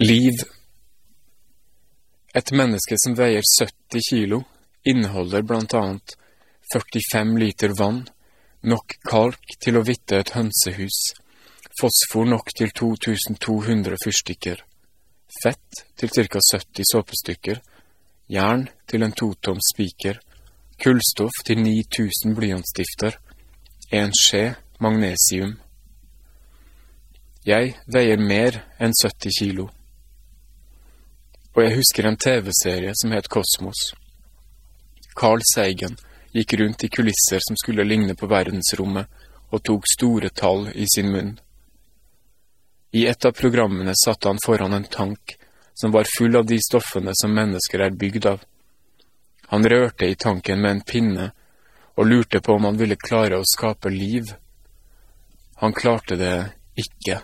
Liv Et menneske som veier 70 kilo, inneholder blant annet 45 liter vann, nok kalk til å vitte et hønsehus, fosfor nok til 2200 fyrstikker, fett til ca. 70 såpestykker, jern til en totom spiker, kullstoff til 9000 blyantstifter, en skje magnesium. Jeg veier mer enn 70 kilo. Og jeg husker en TV-serie som het Kosmos. Carl Seigen gikk rundt i kulisser som skulle ligne på verdensrommet, og tok store tall i sin munn. I et av programmene satt han foran en tank som var full av de stoffene som mennesker er bygd av. Han rørte i tanken med en pinne og lurte på om han ville klare å skape liv. Han klarte det ikke.